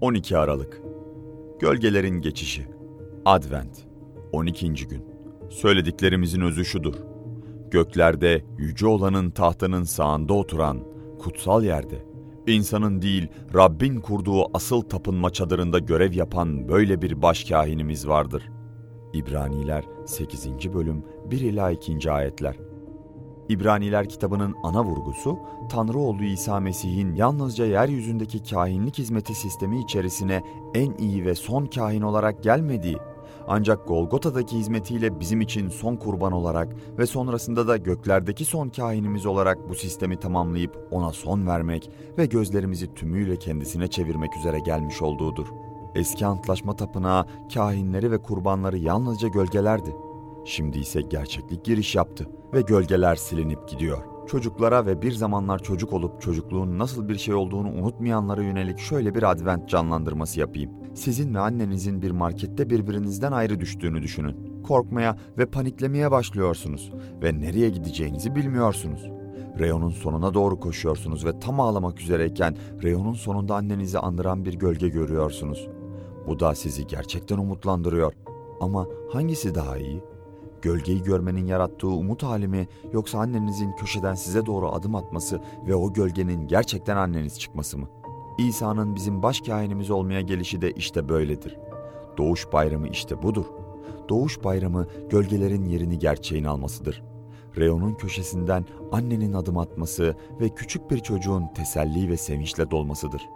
12 Aralık Gölgelerin geçişi Advent 12. gün Söylediklerimizin özü şudur. Göklerde yüce olanın tahtının sağında oturan, kutsal yerde, insanın değil Rabbin kurduğu asıl tapınma çadırında görev yapan böyle bir başkahinimiz vardır. İbraniler 8. bölüm 1 ila 2. ayetler. İbraniler kitabının ana vurgusu, Tanrı oğlu İsa Mesih'in yalnızca yeryüzündeki kahinlik hizmeti sistemi içerisine en iyi ve son kahin olarak gelmediği, ancak Golgota'daki hizmetiyle bizim için son kurban olarak ve sonrasında da göklerdeki son kahinimiz olarak bu sistemi tamamlayıp ona son vermek ve gözlerimizi tümüyle kendisine çevirmek üzere gelmiş olduğudur. Eski antlaşma tapınağı kahinleri ve kurbanları yalnızca gölgelerdi. Şimdi ise gerçeklik giriş yaptı ve gölgeler silinip gidiyor. Çocuklara ve bir zamanlar çocuk olup çocukluğun nasıl bir şey olduğunu unutmayanlara yönelik şöyle bir advent canlandırması yapayım. Sizin ve annenizin bir markette birbirinizden ayrı düştüğünü düşünün. Korkmaya ve paniklemeye başlıyorsunuz ve nereye gideceğinizi bilmiyorsunuz. Reyonun sonuna doğru koşuyorsunuz ve tam ağlamak üzereyken reyonun sonunda annenizi andıran bir gölge görüyorsunuz. Bu da sizi gerçekten umutlandırıyor. Ama hangisi daha iyi? Gölgeyi görmenin yarattığı umut hali mi yoksa annenizin köşeden size doğru adım atması ve o gölgenin gerçekten anneniz çıkması mı? İsa'nın bizim baş kahinimiz olmaya gelişi de işte böyledir. Doğuş bayramı işte budur. Doğuş bayramı gölgelerin yerini gerçeğin almasıdır. Reyonun köşesinden annenin adım atması ve küçük bir çocuğun teselli ve sevinçle dolmasıdır.